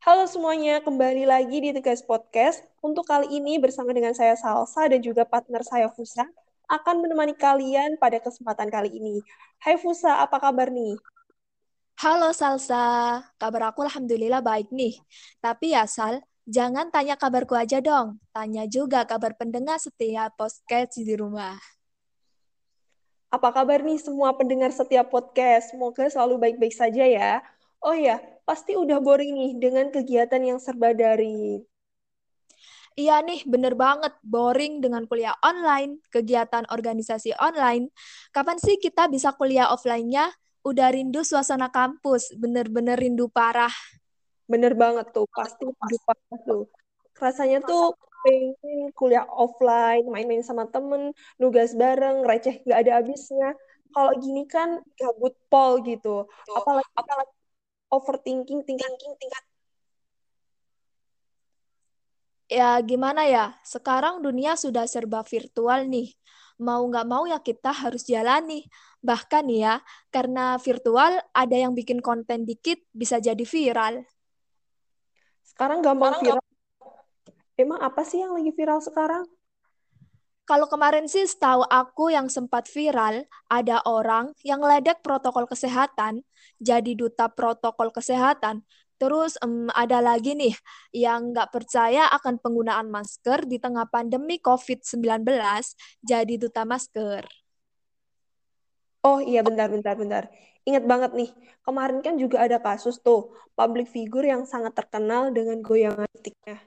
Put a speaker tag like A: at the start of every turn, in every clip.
A: Halo semuanya, kembali lagi di Tegas Podcast. Untuk kali ini bersama dengan saya Salsa dan juga partner saya Fusa akan menemani kalian pada kesempatan kali ini. Hai Fusa, apa kabar nih?
B: Halo Salsa, kabar aku alhamdulillah baik nih. Tapi ya Sal, jangan tanya kabarku aja dong. Tanya juga kabar pendengar setiap podcast di rumah.
A: Apa kabar nih semua pendengar setiap podcast? Semoga selalu baik-baik saja ya. Oh ya, pasti udah boring nih dengan kegiatan yang serba daring.
B: Iya nih, bener banget. Boring dengan kuliah online, kegiatan organisasi online. Kapan sih kita bisa kuliah offline-nya? Udah rindu suasana kampus, bener-bener rindu parah.
A: Bener banget tuh, pasti rindu parah tuh. Rasanya tuh pengen kuliah offline, main-main sama temen, nugas bareng, receh gak ada habisnya. Kalau gini kan gabut pol gitu. Apalagi, apalagi overthinking tingkat tingkat
B: ya gimana ya, sekarang dunia sudah serba virtual nih. Mau nggak mau ya kita harus jalani. Bahkan ya, karena virtual ada yang bikin konten dikit bisa jadi viral.
A: Sekarang gampang viral. Emang apa sih yang lagi viral sekarang?
B: Kalau kemarin sih setahu aku yang sempat viral, ada orang yang ledek protokol kesehatan, jadi duta protokol kesehatan. Terus um, ada lagi nih yang nggak percaya akan penggunaan masker di tengah pandemi COVID-19, jadi duta masker.
A: Oh iya bentar, bentar, bentar. Ingat banget nih, kemarin kan juga ada kasus tuh, public figure yang sangat terkenal dengan goyangan tiknya.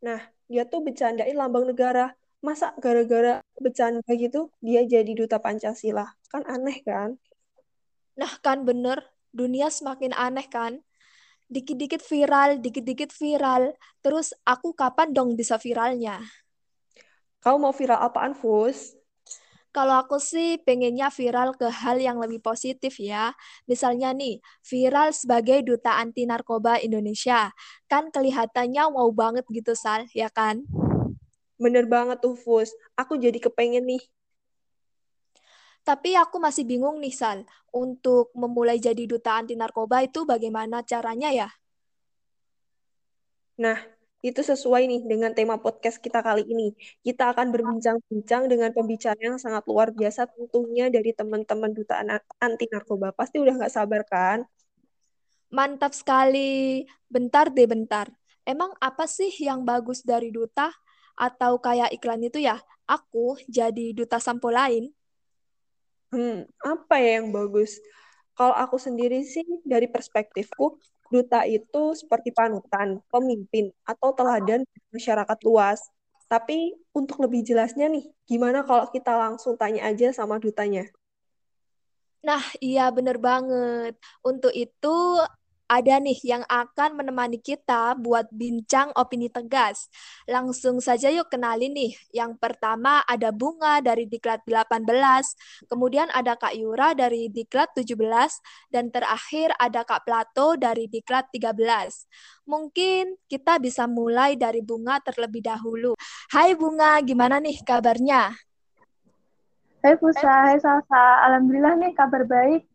A: Nah, dia tuh bercandain lambang negara. Masa gara-gara bercanda gitu dia jadi duta Pancasila? Kan aneh kan?
B: Nah kan bener, dunia semakin aneh kan? Dikit-dikit viral, dikit-dikit viral. Terus aku kapan dong bisa viralnya?
A: Kau mau viral apaan, Fus?
B: Kalau aku sih pengennya viral ke hal yang lebih positif ya. Misalnya nih, viral sebagai duta anti narkoba Indonesia. Kan kelihatannya wow banget gitu, Sal, ya kan?
A: Bener banget tuh, Fus. Aku jadi kepengen nih.
B: Tapi aku masih bingung nih, Sal. Untuk memulai jadi duta anti narkoba itu bagaimana caranya ya?
A: Nah, itu sesuai nih dengan tema podcast kita kali ini. Kita akan berbincang-bincang dengan pembicara yang sangat luar biasa tentunya dari teman-teman duta anti narkoba. Pasti udah nggak sabar kan?
B: Mantap sekali. Bentar deh, bentar. Emang apa sih yang bagus dari duta? Atau kayak iklan itu ya, aku jadi duta sampo lain?
A: Hmm, apa ya yang bagus? Kalau aku sendiri sih, dari perspektifku, duta itu seperti panutan, pemimpin, atau teladan masyarakat luas. Tapi untuk lebih jelasnya nih, gimana kalau kita langsung tanya aja sama dutanya?
B: Nah, iya bener banget. Untuk itu ada nih yang akan menemani kita buat bincang opini tegas. Langsung saja yuk kenalin nih. Yang pertama ada Bunga dari Diklat 18, kemudian ada Kak Yura dari Diklat 17, dan terakhir ada Kak Plato dari Diklat 13. Mungkin kita bisa mulai dari Bunga terlebih dahulu. Hai Bunga, gimana nih kabarnya?
C: Hai Fusa, hai Salsa. Alhamdulillah nih kabar baik.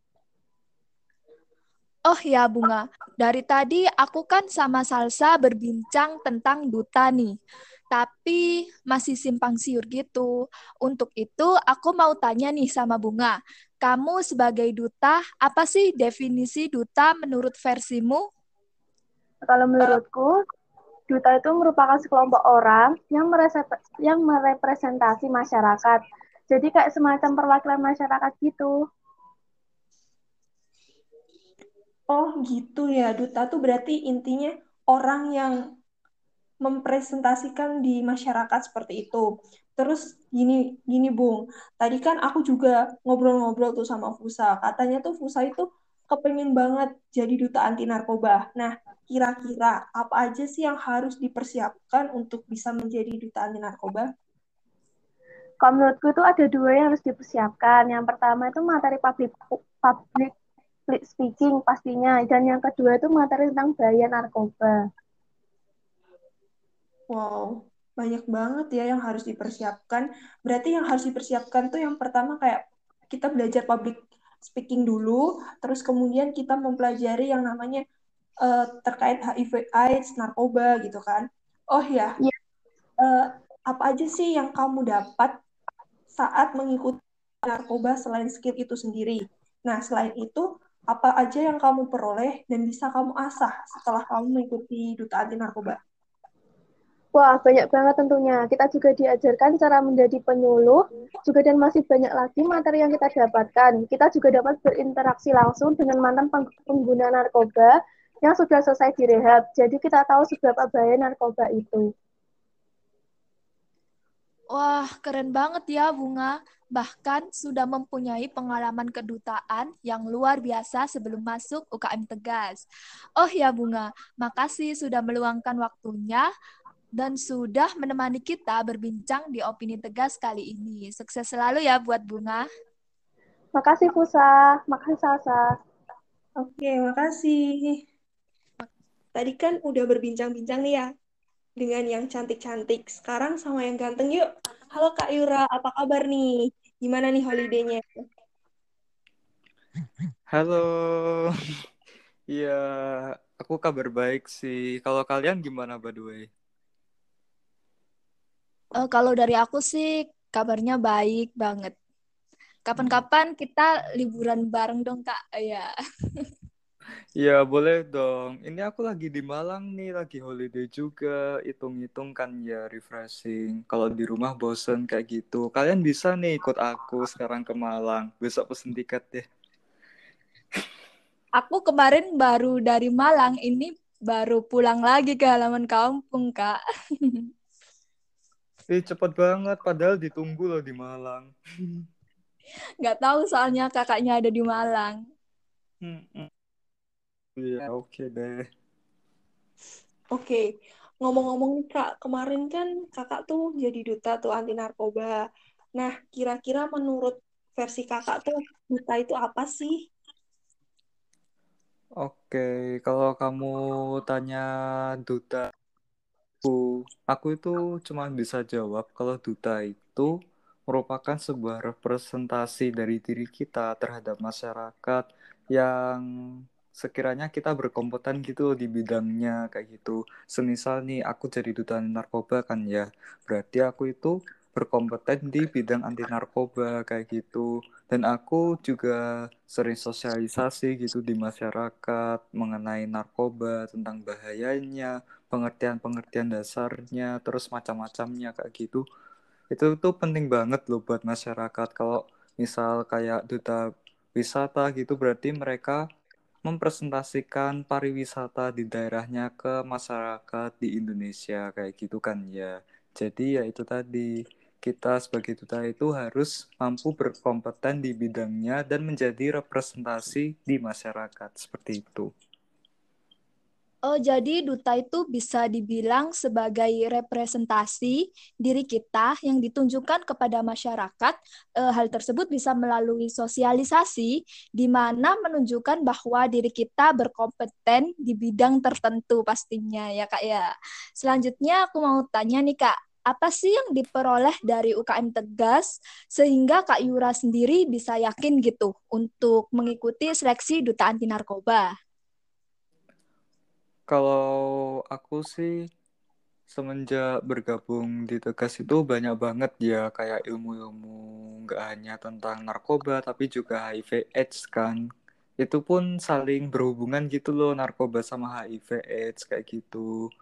B: Oh ya Bunga, dari tadi aku kan sama Salsa berbincang tentang duta nih, tapi masih simpang siur gitu. Untuk itu aku mau tanya nih sama Bunga, kamu sebagai duta, apa sih definisi duta menurut versimu?
C: Kalau menurutku, duta itu merupakan sekelompok orang yang, yang merepresentasi masyarakat. Jadi kayak semacam perwakilan masyarakat gitu.
A: Oh gitu ya, duta tuh berarti intinya orang yang mempresentasikan di masyarakat seperti itu. Terus gini, gini Bung, tadi kan aku juga ngobrol-ngobrol tuh sama Fusa. Katanya tuh Fusa itu kepengen banget jadi duta anti narkoba. Nah, kira-kira apa aja sih yang harus dipersiapkan untuk bisa menjadi duta anti narkoba?
C: Kalau menurutku itu ada dua yang harus dipersiapkan. Yang pertama itu materi public public speaking pastinya dan yang kedua itu materi tentang bahaya narkoba.
A: Wow, banyak banget ya yang harus dipersiapkan. Berarti yang harus dipersiapkan tuh yang pertama kayak kita belajar public speaking dulu, terus kemudian kita mempelajari yang namanya uh, terkait HIV AIDS, narkoba gitu kan. Oh ya,
C: Iya.
A: uh, apa aja sih yang kamu dapat saat mengikuti narkoba selain skill itu sendiri? Nah, selain itu, apa aja yang kamu peroleh dan bisa kamu asah setelah kamu mengikuti duta anti narkoba?
C: Wah, banyak banget tentunya. Kita juga diajarkan cara menjadi penyuluh, juga dan masih banyak lagi materi yang kita dapatkan. Kita juga dapat berinteraksi langsung dengan mantan pengguna narkoba yang sudah selesai direhab. Jadi kita tahu seberapa bahaya narkoba itu.
B: Wah, keren banget ya Bunga. Bahkan sudah mempunyai pengalaman kedutaan yang luar biasa sebelum masuk UKM Tegas. Oh ya Bunga, makasih sudah meluangkan waktunya dan sudah menemani kita berbincang di Opini Tegas kali ini. Sukses selalu ya buat Bunga.
C: Makasih Fusa, makasih Salsa.
A: Oke, makasih. Tadi kan udah berbincang-bincang nih ya dengan yang cantik-cantik. Sekarang sama yang ganteng yuk. Halo Kak Yura, apa kabar nih? Gimana nih holiday-nya?
D: Halo. Iya, aku kabar baik sih. Kalau kalian gimana by the way?
B: Uh, kalau dari aku sih kabarnya baik banget. Kapan-kapan kita liburan bareng dong kak, ya.
D: Iya boleh dong. Ini aku lagi di Malang nih, lagi holiday juga. Hitung-hitung kan ya refreshing. Kalau di rumah bosen kayak gitu. Kalian bisa nih ikut aku sekarang ke Malang. Besok pesen tiket deh.
B: Aku kemarin baru dari Malang, ini baru pulang lagi ke halaman kampung kak.
D: Eh cepet banget, padahal ditunggu loh di Malang.
B: Nggak tahu soalnya kakaknya ada di Malang.
D: Iya, oke okay deh.
A: Oke, ngomong-ngomong kak, kemarin kan kakak tuh jadi duta tuh anti narkoba. Nah, kira-kira menurut versi kakak tuh duta itu apa sih?
D: Oke, kalau kamu tanya duta aku, aku itu cuma bisa jawab kalau duta itu merupakan sebuah representasi dari diri kita terhadap masyarakat yang sekiranya kita berkompeten gitu di bidangnya kayak gitu. Semisal nih aku jadi duta narkoba kan ya, berarti aku itu berkompeten di bidang anti narkoba kayak gitu. Dan aku juga sering sosialisasi gitu di masyarakat mengenai narkoba, tentang bahayanya, pengertian-pengertian dasarnya, terus macam-macamnya kayak gitu. Itu tuh penting banget loh buat masyarakat. Kalau misal kayak duta wisata gitu berarti mereka mempresentasikan pariwisata di daerahnya ke masyarakat di Indonesia kayak gitu kan ya. Jadi ya itu tadi kita sebagai duta itu harus mampu berkompeten di bidangnya dan menjadi representasi di masyarakat seperti itu.
B: Oh, jadi duta itu bisa dibilang sebagai representasi diri kita yang ditunjukkan kepada masyarakat. E, hal tersebut bisa melalui sosialisasi, di mana menunjukkan bahwa diri kita berkompeten di bidang tertentu pastinya ya kak ya. Selanjutnya aku mau tanya nih kak, apa sih yang diperoleh dari UKM Tegas sehingga Kak Yura sendiri bisa yakin gitu untuk mengikuti seleksi duta anti narkoba?
D: Kalau aku sih semenjak bergabung di Tegas itu banyak banget ya kayak ilmu-ilmu nggak hanya tentang narkoba tapi juga HIV AIDS kan. Itu pun saling berhubungan gitu loh narkoba sama HIV AIDS kayak gitu.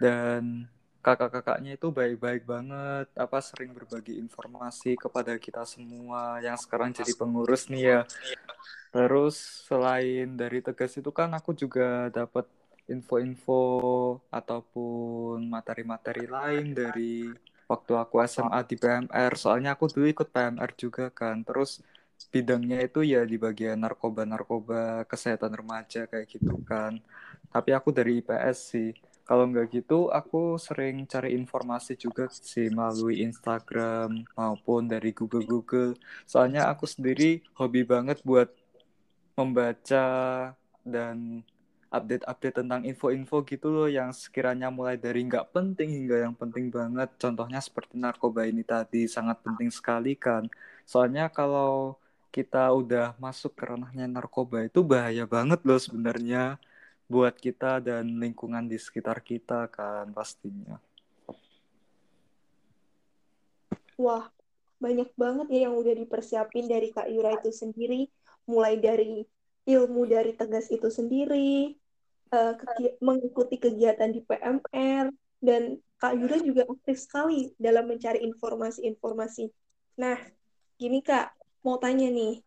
D: Dan kakak-kakaknya itu baik-baik banget apa sering berbagi informasi kepada kita semua yang sekarang jadi pengurus nih ya. Terus selain dari Tegas itu kan aku juga dapat info-info ataupun materi-materi lain dari waktu aku SMA di PMR. Soalnya aku dulu ikut PMR juga kan. Terus bidangnya itu ya di bagian narkoba-narkoba, kesehatan remaja kayak gitu kan. Tapi aku dari IPS sih. Kalau nggak gitu, aku sering cari informasi juga sih melalui Instagram maupun dari Google-Google. Soalnya aku sendiri hobi banget buat membaca dan update-update tentang info-info gitu loh yang sekiranya mulai dari nggak penting hingga yang penting banget. Contohnya seperti narkoba ini tadi sangat penting sekali kan. Soalnya kalau kita udah masuk ke ranahnya narkoba itu bahaya banget loh sebenarnya. buat kita dan lingkungan di sekitar kita kan pastinya.
A: Wah, banyak banget ya yang udah dipersiapin dari Kak Yura itu sendiri, mulai dari ilmu dari Tegas itu sendiri, uh, mengikuti kegiatan di PMR, dan Kak Yura juga aktif sekali dalam mencari informasi-informasi. Nah, gini Kak, mau tanya nih,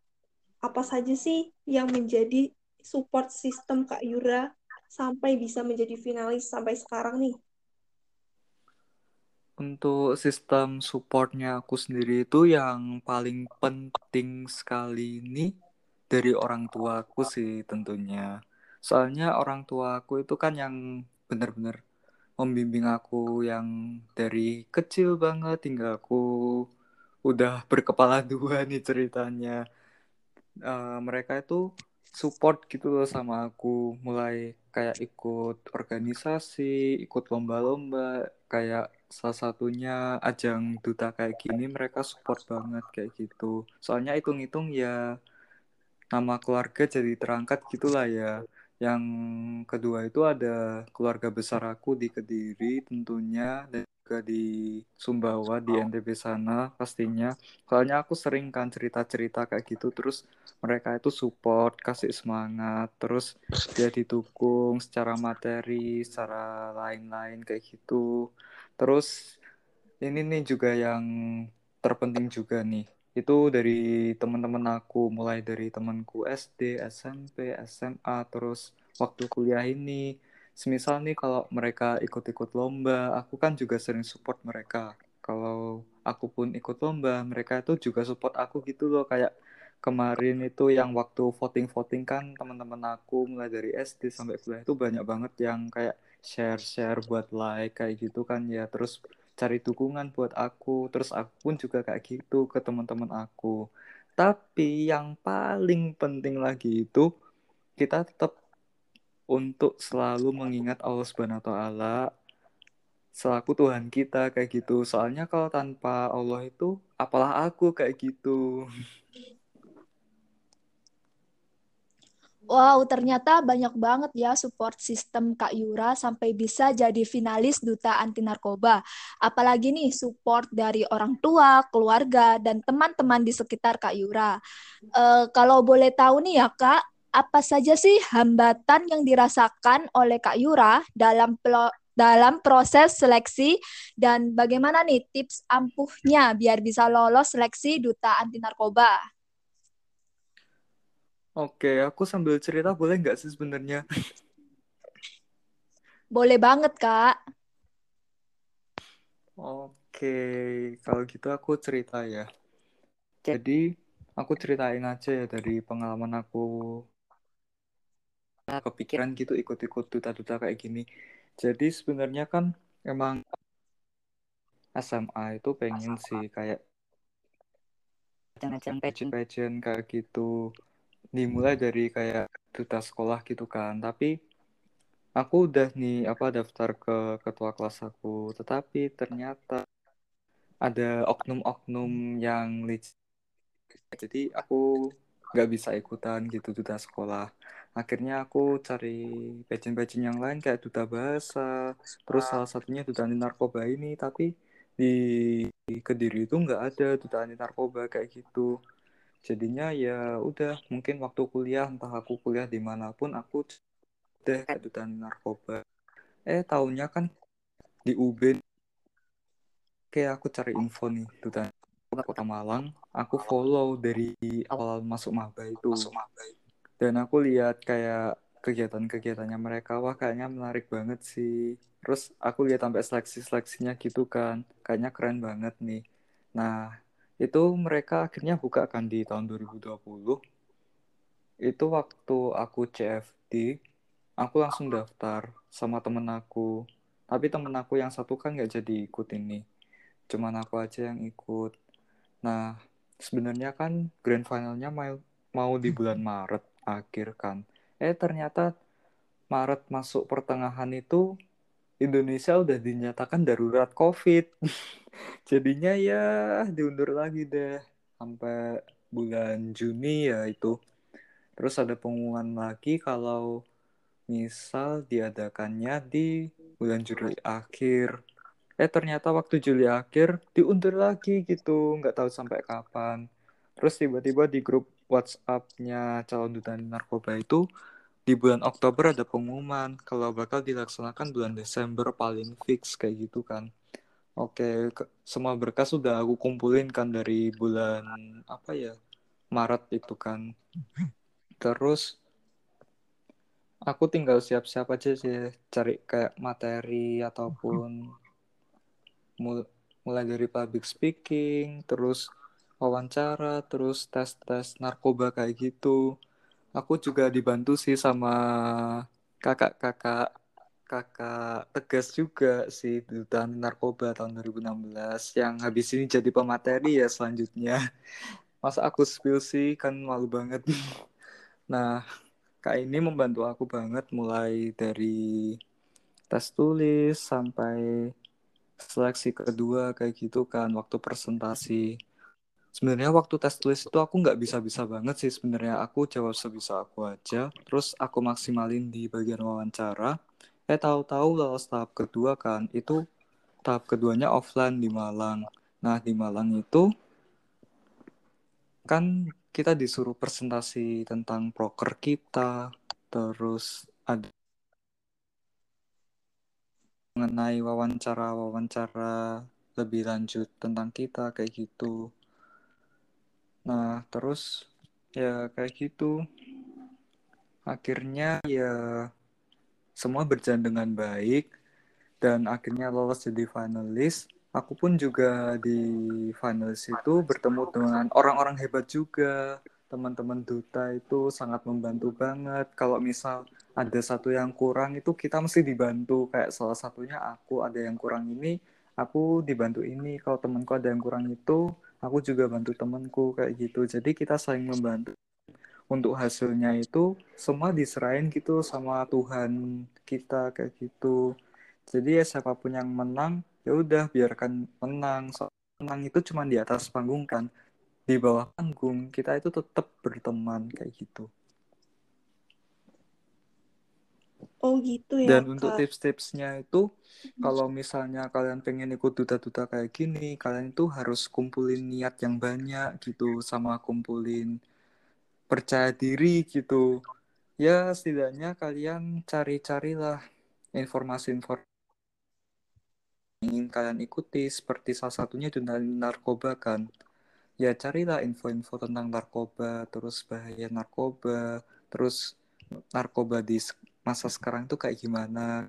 A: apa saja sih yang menjadi support sistem Kak Yura sampai bisa menjadi finalis sampai sekarang nih?
D: Untuk sistem supportnya aku sendiri itu yang paling penting sekali ini dari orang tua aku sih tentunya. Soalnya orang tua aku itu kan yang benar-benar membimbing aku yang dari kecil banget hingga aku udah berkepala dua nih ceritanya. Uh, mereka itu support gitu loh sama aku mulai kayak ikut organisasi, ikut lomba-lomba, kayak salah satunya ajang duta kayak gini mereka support banget kayak gitu. Soalnya hitung-hitung ya nama keluarga jadi terangkat gitulah ya. Yang kedua itu ada keluarga besar aku di Kediri tentunya dan juga di Sumbawa di NTB sana pastinya. Soalnya aku sering kan cerita-cerita kayak gitu terus mereka itu support, kasih semangat, terus dia didukung secara materi, secara lain-lain kayak gitu. Terus ini nih juga yang terpenting juga nih itu dari teman-teman aku mulai dari temanku SD, SMP, SMA terus waktu kuliah ini. Semisal nih kalau mereka ikut-ikut lomba aku kan juga sering support mereka. Kalau aku pun ikut lomba mereka itu juga support aku gitu loh. Kayak kemarin itu yang waktu voting-voting kan teman-teman aku mulai dari SD sampai kuliah itu banyak banget yang kayak share-share buat like kayak gitu kan ya. Terus cari dukungan buat aku terus aku pun juga kayak gitu ke teman-teman aku tapi yang paling penting lagi itu kita tetap untuk selalu mengingat Allah Subhanahu wa taala selaku Tuhan kita kayak gitu. Soalnya kalau tanpa Allah itu apalah aku kayak gitu.
B: Wow, ternyata banyak banget ya support sistem Kak Yura sampai bisa jadi finalis Duta Anti Narkoba. Apalagi nih support dari orang tua, keluarga, dan teman-teman di sekitar Kak Yura. Uh, kalau boleh tahu nih ya Kak, apa saja sih hambatan yang dirasakan oleh Kak Yura dalam dalam proses seleksi dan bagaimana nih tips ampuhnya biar bisa lolos seleksi Duta Anti Narkoba?
D: Oke, aku sambil cerita boleh nggak sih sebenarnya?
B: Boleh banget, Kak.
D: Oke, kalau gitu aku cerita ya. Jadi, aku ceritain aja ya dari pengalaman aku kepikiran gitu ikut-ikut duta-duta kayak gini. Jadi sebenarnya kan emang SMA itu pengen sih kayak pageant pageant kayak gitu dimulai dari kayak duta sekolah gitu kan. Tapi aku udah nih apa daftar ke ketua kelas aku. Tetapi ternyata ada oknum-oknum yang licik. Jadi aku nggak bisa ikutan gitu duta sekolah. Akhirnya aku cari pageant-pageant yang lain kayak duta bahasa terus salah satunya duta anti narkoba ini. Tapi di kediri itu nggak ada duta anti narkoba kayak gitu jadinya ya udah mungkin waktu kuliah entah aku kuliah di mana pun aku udah duta narkoba. Eh tahunnya kan di UB kayak aku cari info nih duta kota Malang. Aku follow dari awal masuk maba itu. Dan aku lihat kayak kegiatan-kegiatannya mereka wah kayaknya menarik banget sih. Terus aku lihat sampai seleksi-seleksinya gitu kan kayaknya keren banget nih. Nah itu mereka akhirnya buka kan di tahun 2020 itu waktu aku CFD aku langsung daftar sama temen aku. Tapi temen aku yang satu kan nggak jadi ikut ini. Cuman aku aja yang ikut. Nah sebenarnya kan grand finalnya mau mau di bulan Maret akhir kan. Eh ternyata Maret masuk pertengahan itu Indonesia udah dinyatakan darurat COVID jadinya ya diundur lagi deh sampai bulan Juni ya itu terus ada pengumuman lagi kalau misal diadakannya di bulan Juli akhir. Eh ternyata waktu Juli akhir diundur lagi gitu, nggak tahu sampai kapan. Terus tiba-tiba di grup WhatsApp-nya calon duta narkoba itu di bulan Oktober ada pengumuman kalau bakal dilaksanakan bulan Desember paling fix kayak gitu kan. Oke, semua berkas sudah aku kumpulin kan dari bulan apa ya Maret itu kan. Terus aku tinggal siap-siap aja sih cari kayak materi ataupun mul mulai dari public speaking, terus wawancara, terus tes-tes narkoba kayak gitu. Aku juga dibantu sih sama kakak-kakak kakak tegas juga sih duta narkoba tahun 2016 yang habis ini jadi pemateri ya selanjutnya. Masa aku spill sih? Kan malu banget. Nah kak ini membantu aku banget mulai dari tes tulis sampai seleksi kedua kayak gitu kan waktu presentasi sebenarnya waktu tes tulis itu aku nggak bisa-bisa banget sih sebenarnya. Aku jawab sebisa aku aja. Terus aku maksimalin di bagian wawancara. Eh tahu-tahu lolos tahap kedua kan? Itu tahap keduanya offline di Malang. Nah di Malang itu kan kita disuruh presentasi tentang proker kita terus ada mengenai wawancara-wawancara lebih lanjut tentang kita kayak gitu nah terus ya kayak gitu akhirnya ya semua berjalan dengan baik dan akhirnya lolos jadi finalis. Aku pun juga di finalis itu bertemu dengan orang-orang hebat juga. Teman-teman duta itu sangat membantu banget. Kalau misal ada satu yang kurang itu kita mesti dibantu. Kayak salah satunya aku ada yang kurang ini, aku dibantu ini. Kalau temanku ada yang kurang itu, aku juga bantu temanku kayak gitu. Jadi kita saling membantu. Untuk hasilnya itu semua diserahin gitu sama Tuhan kita kayak gitu. Jadi ya siapa pun yang menang ya udah biarkan menang. So, menang itu cuma di atas panggung kan. Di bawah panggung kita itu tetap berteman kayak gitu
A: Oh gitu ya.
D: Dan untuk tips-tipsnya itu, kalau misalnya kalian pengen ikut duta-duta kayak gini, kalian itu harus kumpulin niat yang banyak gitu, sama kumpulin percaya diri gitu. Ya setidaknya kalian cari-carilah informasi-informasi ingin kalian ikuti seperti salah satunya dunia narkoba kan. Ya carilah info-info tentang narkoba terus bahaya narkoba terus narkoba di masa sekarang itu kayak gimana?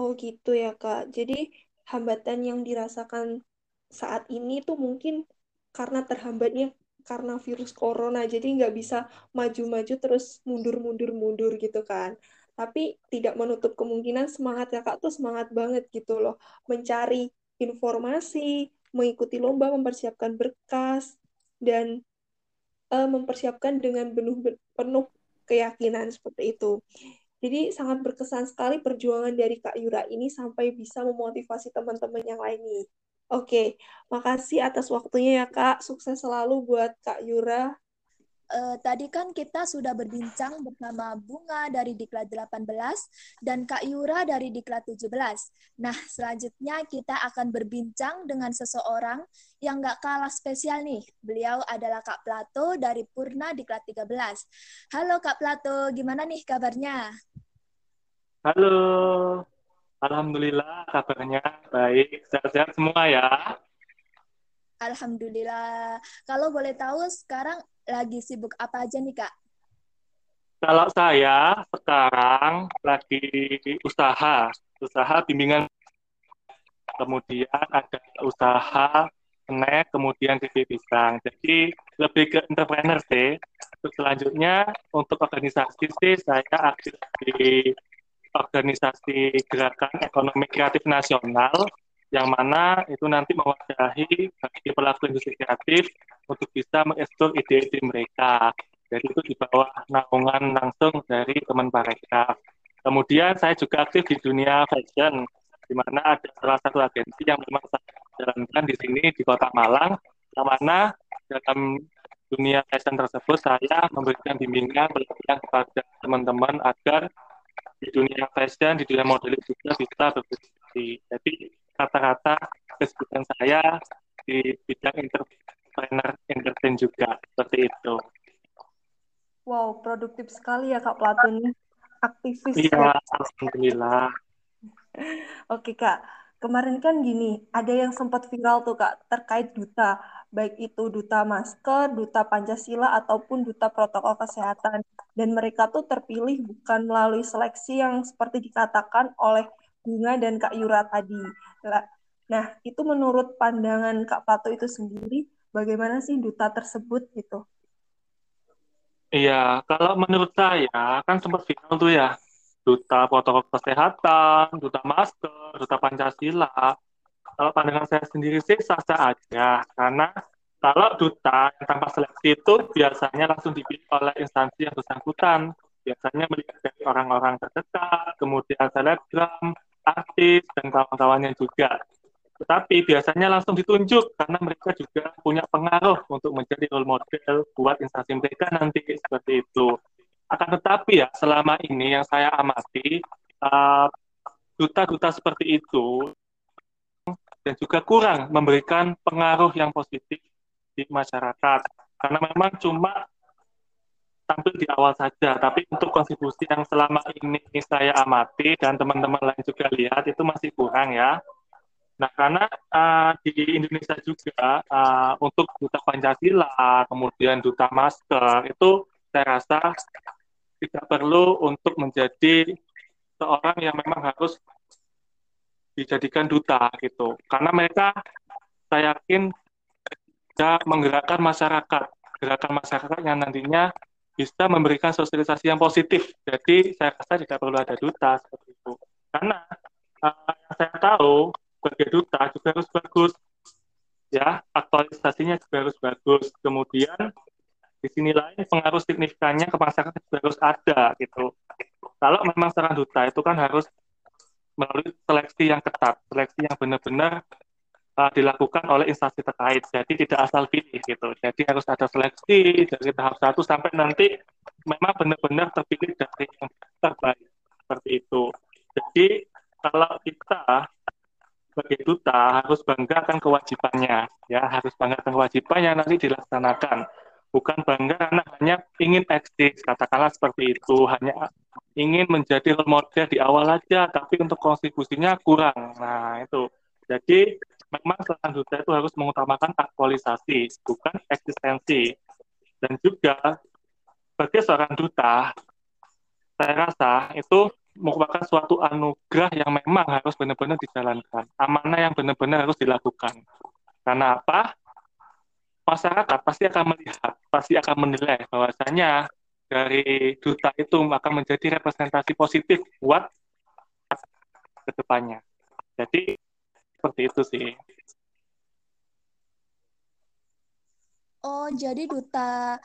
A: Oh gitu ya Kak. Jadi hambatan yang dirasakan saat ini tuh mungkin karena terhambatnya karena virus corona. Jadi nggak bisa maju-maju terus mundur-mundur-mundur gitu kan. Tapi tidak menutup kemungkinan semangat kakak tuh semangat banget gitu loh. Mencari informasi mengikuti lomba mempersiapkan berkas dan uh, mempersiapkan dengan penuh penuh keyakinan seperti itu jadi sangat berkesan sekali perjuangan dari Kak Yura ini sampai bisa memotivasi teman-teman yang lain nih. Oke, makasih atas waktunya ya Kak. Sukses selalu buat Kak Yura.
B: Uh, tadi kan kita sudah berbincang bersama Bunga dari Diklat 18 dan Kak Yura dari Diklat 17. Nah, selanjutnya kita akan berbincang dengan seseorang yang gak kalah spesial nih. Beliau adalah Kak Plato dari Purna Diklat 13. Halo Kak Plato, gimana nih kabarnya?
E: Halo, Alhamdulillah kabarnya baik, sehat-sehat semua ya.
B: Alhamdulillah. Kalau boleh tahu sekarang lagi sibuk apa aja nih Kak?
E: Kalau saya sekarang lagi usaha, usaha bimbingan. Kemudian ada usaha snack, kemudian TV pisang. Jadi lebih ke entrepreneur sih. Terus selanjutnya untuk organisasi sih saya aktif di organisasi gerakan ekonomi kreatif nasional yang mana itu nanti mewadahi bagi pelaku industri kreatif untuk bisa mengeksplor ide-ide mereka. Jadi itu di bawah naungan langsung dari teman mereka. Kemudian saya juga aktif di dunia fashion, di mana ada salah satu agensi yang memang saya jalankan di sini di Kota Malang, yang mana dalam dunia fashion tersebut saya memberikan bimbingan pelatihan kepada teman-teman agar di dunia fashion, di dunia modeling juga bisa berprestasi. Jadi rata-rata kesibukan saya di bidang entrepreneur entertain juga seperti itu.
A: Wow, produktif sekali ya Kak Plato nih. Aktivis
E: Iya,
A: ya.
E: alhamdulillah.
A: Oke Kak, kemarin kan gini, ada yang sempat viral tuh Kak terkait duta, baik itu duta masker, duta Pancasila ataupun duta protokol kesehatan. Dan mereka tuh terpilih bukan melalui seleksi yang seperti dikatakan oleh Bunga dan Kak Yura tadi. Nah, itu menurut pandangan Kak Plato itu sendiri, bagaimana sih duta tersebut gitu?
E: Iya, kalau menurut saya kan sempat viral tuh ya, duta protokol kesehatan, duta masker, duta Pancasila. Kalau pandangan saya sendiri sih sah-sah aja, karena kalau duta yang tanpa seleksi itu biasanya langsung dipilih oleh instansi yang bersangkutan. Biasanya melihat dari orang-orang terdekat, kemudian selebgram, artis, dan kawan-kawannya juga. Tetapi biasanya langsung ditunjuk karena mereka juga punya pengaruh untuk menjadi role model buat instansi mereka nanti seperti itu. Akan tetapi ya selama ini yang saya amati uh, duta-duta seperti itu dan juga kurang memberikan pengaruh yang positif di masyarakat karena memang cuma tampil di awal saja. Tapi untuk kontribusi yang selama ini saya amati dan teman-teman lain juga lihat itu masih kurang ya. Nah, karena uh, di Indonesia juga uh, untuk duta Pancasila, kemudian duta masker itu saya rasa tidak perlu untuk menjadi seorang yang memang harus dijadikan duta gitu. Karena mereka saya yakin bisa menggerakkan masyarakat, gerakan masyarakat yang nantinya bisa memberikan sosialisasi yang positif. Jadi saya rasa tidak perlu ada duta seperti itu. Karena uh, saya tahu sebagai duta juga harus bagus ya aktualisasinya juga harus bagus kemudian di sini lain pengaruh signifikannya ke masyarakat juga harus ada gitu kalau memang seorang duta itu kan harus melalui seleksi yang ketat seleksi yang benar-benar uh, dilakukan oleh instansi terkait. Jadi tidak asal pilih gitu. Jadi harus ada seleksi dari tahap satu sampai nanti memang benar-benar terpilih dari yang terbaik. Seperti itu. Jadi kalau kita sebagai duta harus bangga akan kewajibannya, ya. Harus bangga akan kewajibannya nanti dilaksanakan. Bukan bangga karena hanya ingin eksis, katakanlah seperti itu, hanya ingin menjadi role di awal aja, tapi untuk kontribusinya kurang. Nah itu, jadi memang duta itu harus mengutamakan aktualisasi, bukan eksistensi. Dan juga sebagai seorang duta, saya rasa itu merupakan suatu anugerah yang memang harus benar-benar dijalankan. Amanah yang benar-benar harus dilakukan. Karena apa? Masyarakat pasti akan melihat, pasti akan menilai bahwasanya dari duta itu akan menjadi representasi positif buat ke depannya. Jadi seperti itu sih.
B: Oh, jadi duta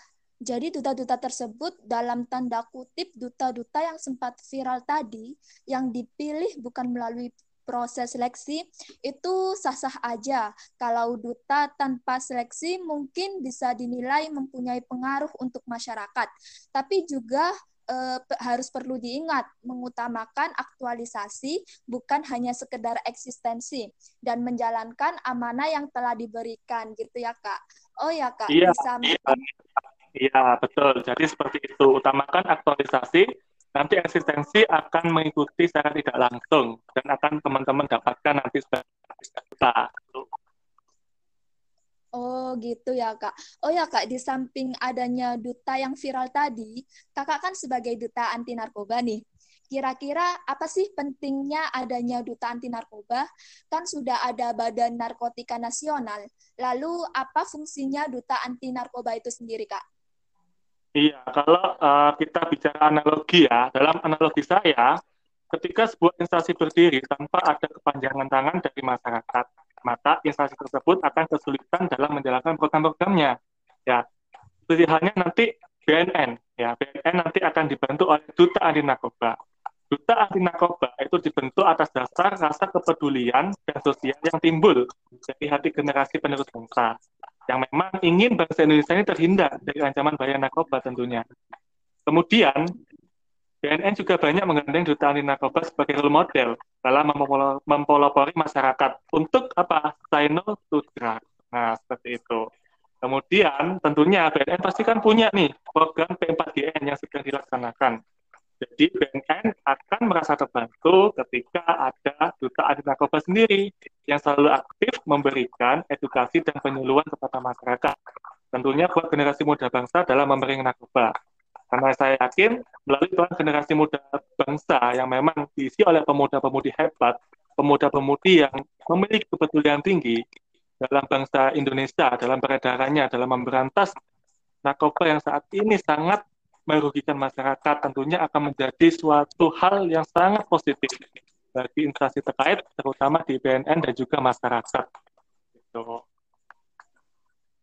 B: jadi duta-duta tersebut dalam tanda kutip duta-duta yang sempat viral tadi yang dipilih bukan melalui proses seleksi itu sah-sah aja. Kalau duta tanpa seleksi mungkin bisa dinilai mempunyai pengaruh untuk masyarakat. Tapi juga eh, harus perlu diingat mengutamakan aktualisasi bukan hanya sekedar eksistensi dan menjalankan amanah yang telah diberikan gitu ya kak. Oh ya kak,
E: Iya,
B: bisa
E: iya. Iya, betul. Jadi seperti itu. Utamakan aktualisasi, nanti eksistensi akan mengikuti secara tidak langsung dan akan teman-teman dapatkan nanti sebagai kita.
B: Oh gitu ya kak. Oh ya kak, di samping adanya duta yang viral tadi, kakak kan sebagai duta anti narkoba nih. Kira-kira apa sih pentingnya adanya duta anti narkoba? Kan sudah ada Badan Narkotika Nasional. Lalu apa fungsinya duta anti narkoba itu sendiri kak?
E: Iya, kalau uh, kita bicara analogi ya, dalam analogi saya, ketika sebuah instansi berdiri tanpa ada kepanjangan tangan dari masyarakat, maka instansi tersebut akan kesulitan dalam menjalankan program-programnya. Ya, pilihannya nanti BNN, ya BNN nanti akan dibantu oleh duta anti narkoba. Duta anti narkoba itu dibentuk atas dasar rasa kepedulian dan sosial yang timbul dari hati generasi penerus bangsa. yang memang ingin bangsa Indonesia ini terhindar dari ancaman bahaya narkoba tentunya. Kemudian, BNN juga banyak menggandeng duta anti narkoba sebagai role model dalam mempelopori masyarakat untuk apa? Say no to drug. Nah, seperti itu. Kemudian tentunya BNN pasti kan punya nih program P4GN yang sedang dilaksanakan. Jadi BNN akan merasa terbantu ketika ada duta anti narkoba sendiri yang selalu aktif memberikan edukasi dan penyuluhan kepada masyarakat. Tentunya buat generasi muda bangsa dalam memerangi narkoba. Karena saya yakin melalui peran generasi muda bangsa yang memang diisi oleh pemuda-pemudi hebat, pemuda-pemudi yang memiliki kepedulian tinggi dalam bangsa Indonesia, dalam peredarannya, dalam memberantas narkoba yang saat ini sangat merugikan masyarakat tentunya akan menjadi suatu hal yang sangat positif bagi instansi terkait, terutama di BNN dan juga masyarakat. Gitu.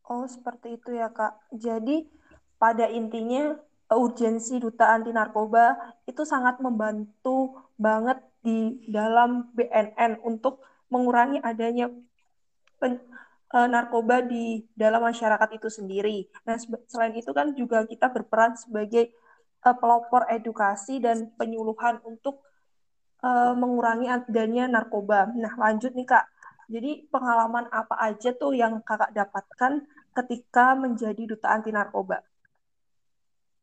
A: Oh, seperti itu ya, Kak. Jadi, pada intinya, urgensi Duta Anti Narkoba itu sangat membantu banget di dalam BNN untuk mengurangi adanya pen, uh, narkoba di dalam masyarakat itu sendiri. Nah, selain itu kan juga kita berperan sebagai uh, pelopor edukasi dan penyuluhan untuk uh, mengurangi adanya narkoba. Nah, lanjut nih Kak. Jadi pengalaman apa aja tuh yang Kakak dapatkan ketika menjadi duta anti narkoba?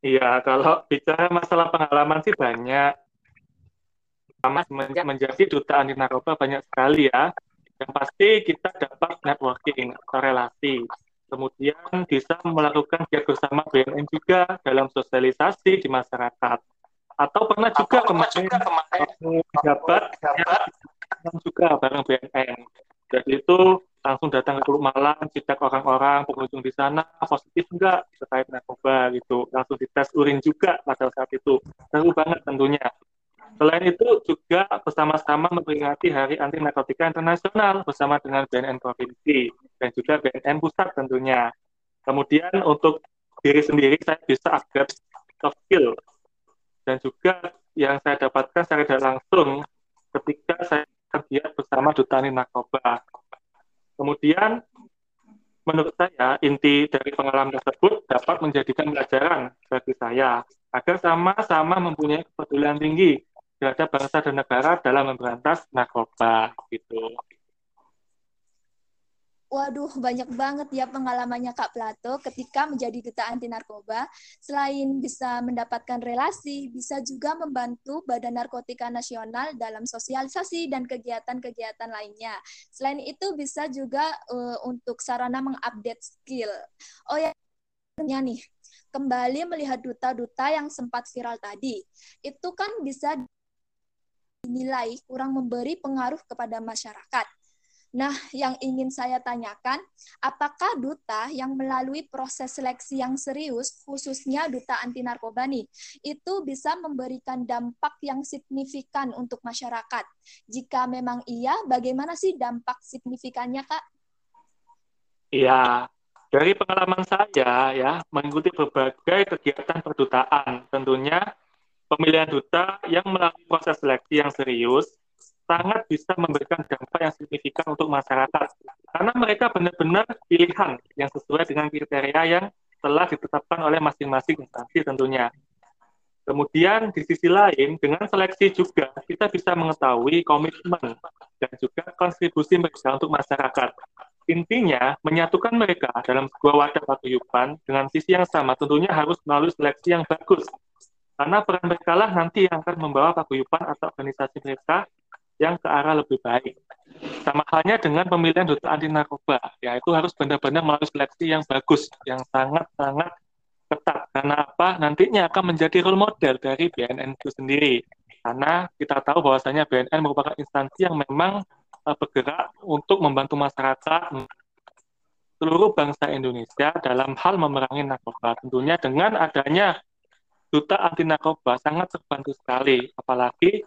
E: Iya, kalau bicara masalah pengalaman sih banyak. Sama menjadi duta anti narkoba banyak sekali ya yang pasti kita dapat networking atau relasi. Kemudian bisa melakukan giat bersama BNN juga dalam sosialisasi di masyarakat. Atau pernah juga Atau kemarin, juga kemarin jabat, jabat juga bareng BNN. Jadi itu langsung datang ke Teluk Malang, sidak orang-orang, pengunjung di sana, positif enggak terkait narkoba gitu. Langsung dites urin juga pada saat itu. Seru banget tentunya. Selain itu juga bersama-sama memperingati Hari Anti Narkotika Internasional bersama dengan BNN Provinsi dan juga BNN Pusat tentunya. Kemudian untuk diri sendiri saya bisa upgrade soft skill dan juga yang saya dapatkan secara langsung ketika saya kerja bersama Duta Anti Narkoba. Kemudian menurut saya inti dari pengalaman tersebut dapat menjadikan pelajaran bagi saya agar sama-sama mempunyai kepedulian tinggi terhadap bangsa dan negara dalam memberantas narkoba gitu.
B: Waduh, banyak banget ya pengalamannya Kak Plato ketika menjadi duta anti narkoba. Selain bisa mendapatkan relasi, bisa juga membantu Badan Narkotika Nasional dalam sosialisasi dan kegiatan-kegiatan lainnya. Selain itu bisa juga uh, untuk sarana mengupdate skill. Oh ya, nih, kembali melihat duta-duta yang sempat viral tadi. Itu kan bisa dinilai kurang memberi pengaruh kepada masyarakat. Nah, yang ingin saya tanyakan, apakah duta yang melalui proses seleksi yang serius, khususnya duta anti narkoba nih, itu bisa memberikan dampak yang signifikan untuk masyarakat? Jika memang iya, bagaimana sih dampak signifikannya, Kak?
E: Iya, dari pengalaman saya ya, mengikuti berbagai kegiatan perdutaan, tentunya pemilihan duta yang melalui proses seleksi yang serius sangat bisa memberikan dampak yang signifikan untuk masyarakat karena mereka benar-benar pilihan yang sesuai dengan kriteria yang telah ditetapkan oleh masing-masing instansi tentunya. Kemudian di sisi lain dengan seleksi juga kita bisa mengetahui komitmen dan juga kontribusi mereka untuk masyarakat. Intinya menyatukan mereka dalam sebuah wadah paguyuban dengan sisi yang sama tentunya harus melalui seleksi yang bagus karena peran mereka lah nanti yang akan membawa paguyuban atau organisasi mereka yang ke arah lebih baik. Sama halnya dengan pemilihan duta anti narkoba, ya itu harus benar-benar melalui seleksi yang bagus, yang sangat-sangat ketat. Karena apa? Nantinya akan menjadi role model dari BNN itu sendiri. Karena kita tahu bahwasanya BNN merupakan instansi yang memang uh, bergerak untuk membantu masyarakat seluruh bangsa Indonesia dalam hal memerangi narkoba. Tentunya dengan adanya duta anti narkoba sangat terbantu sekali, apalagi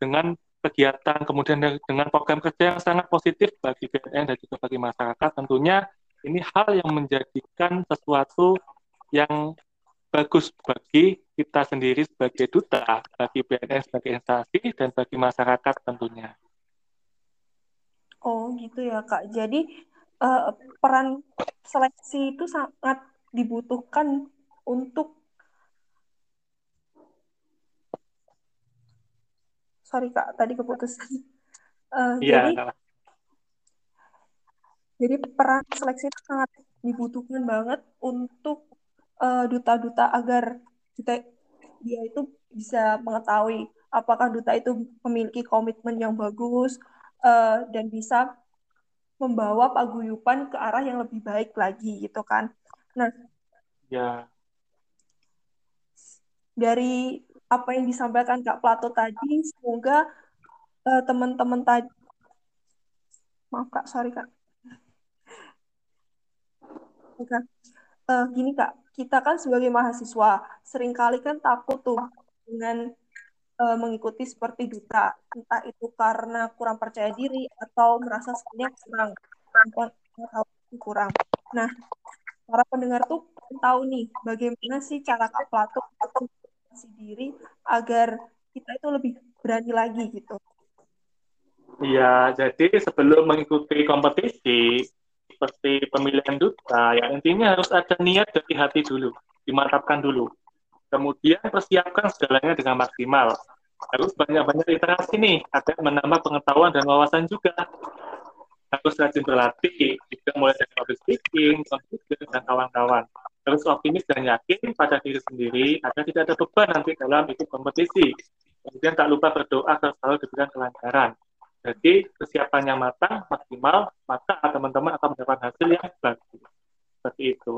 E: dengan kegiatan kemudian dengan program kerja yang sangat positif bagi BNN dan juga bagi masyarakat. Tentunya ini hal yang menjadikan sesuatu yang bagus bagi kita sendiri sebagai duta, bagi BNN sebagai instansi, dan bagi masyarakat tentunya.
A: Oh gitu ya Kak. Jadi uh, peran seleksi itu sangat dibutuhkan untuk sorry kak tadi keputus uh,
E: Iya.
A: jadi jadi peran seleksi itu sangat dibutuhkan banget untuk uh, duta-duta agar kita dia itu bisa mengetahui apakah duta itu memiliki komitmen yang bagus uh, dan bisa membawa paguyupan ke arah yang lebih baik lagi gitu kan. Nah,
E: ya.
A: dari apa yang disampaikan Kak Plato tadi, semoga uh, teman-teman tadi, maaf Kak, sorry Kak. Uh, gini Kak, kita kan sebagai mahasiswa sering kali kan takut tuh dengan uh, mengikuti seperti duta, entah itu karena kurang percaya diri atau merasa sebenarnya kurang kurang. Nah, para pendengar tuh tahu nih bagaimana sih cara Kak Plato untuk diri agar kita itu lebih berani lagi gitu.
E: Iya, jadi sebelum mengikuti kompetisi, seperti pemilihan duta, ya intinya harus ada niat dari hati dulu, dimantapkan dulu. Kemudian persiapkan segalanya dengan maksimal. Harus banyak-banyak literasi nih, agar menambah pengetahuan dan wawasan juga. Harus rajin berlatih, juga mulai dari public speaking, dan kawan-kawan. Harus optimis dan yakin pada diri sendiri agar tidak ada beban nanti dalam ikut kompetisi. Kemudian tak lupa berdoa agar selalu diberikan kelancaran. Jadi kesiapannya matang, maksimal, maka teman-teman akan mendapat hasil yang bagus. Seperti itu.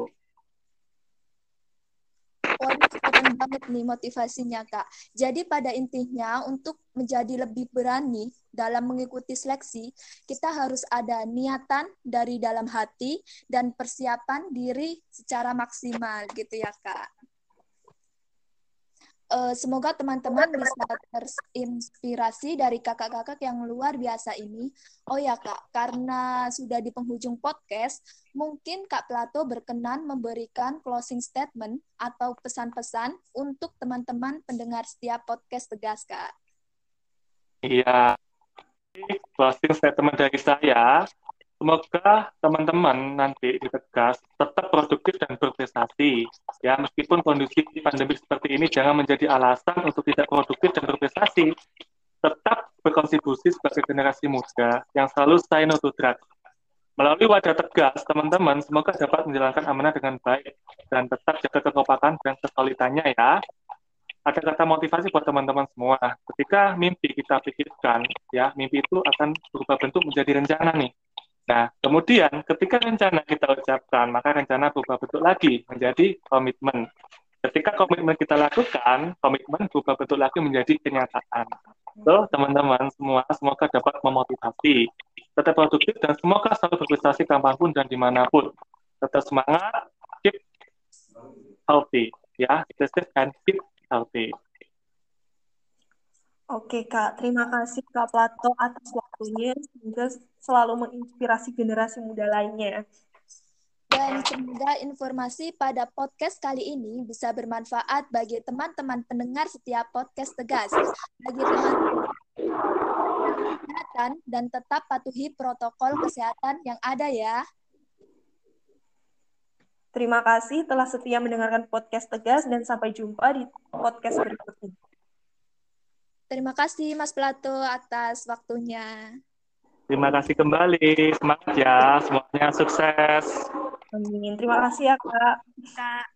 B: Waduh, keren banget nih motivasinya, Kak. Jadi pada intinya untuk menjadi lebih berani dalam mengikuti seleksi, kita harus ada niatan dari dalam hati dan persiapan diri secara maksimal gitu ya, Kak uh, semoga teman-teman bisa terinspirasi dari kakak-kakak yang luar biasa ini. Oh ya kak, karena sudah di penghujung podcast, mungkin Kak Plato berkenan memberikan closing statement atau pesan-pesan untuk teman-teman pendengar setiap podcast Tegas kak.
E: Iya, closing statement dari saya Semoga teman-teman nanti di Tegas tetap produktif dan berprestasi. Ya, meskipun kondisi pandemi seperti ini jangan menjadi alasan untuk tidak produktif dan berprestasi. Tetap berkontribusi sebagai generasi muda yang selalu say no to drugs. Melalui wadah Tegas, teman-teman semoga dapat menjalankan amanah dengan baik dan tetap jaga kekompakan dan kesulitannya ya. Ada kata motivasi buat teman-teman semua. Ketika mimpi kita pikirkan, ya mimpi itu akan berubah bentuk menjadi rencana nih Nah, kemudian ketika rencana kita ucapkan, maka rencana berubah bentuk lagi menjadi komitmen. Ketika komitmen kita lakukan, komitmen berubah bentuk lagi menjadi kenyataan. So, teman-teman semua, semoga dapat memotivasi, tetap produktif, dan semoga selalu berprestasi kapan pun dan di mana pun. Tetap semangat, keep healthy. Ya, safe and keep healthy.
A: Oke Kak, terima kasih Kak Plato atas waktunya. Semoga selalu menginspirasi generasi muda lainnya.
B: Dan semoga informasi pada podcast kali ini bisa bermanfaat bagi teman-teman pendengar setiap podcast Tegas. Bagi teman-teman kesehatan dan tetap patuhi protokol kesehatan yang ada ya.
A: Terima kasih telah setia mendengarkan podcast Tegas dan sampai jumpa di podcast berikutnya.
B: Terima kasih Mas Plato atas waktunya.
E: Terima kasih kembali. Semangat ya, semuanya sukses.
A: Amin. Terima kasih ya, Kak.
B: Kak.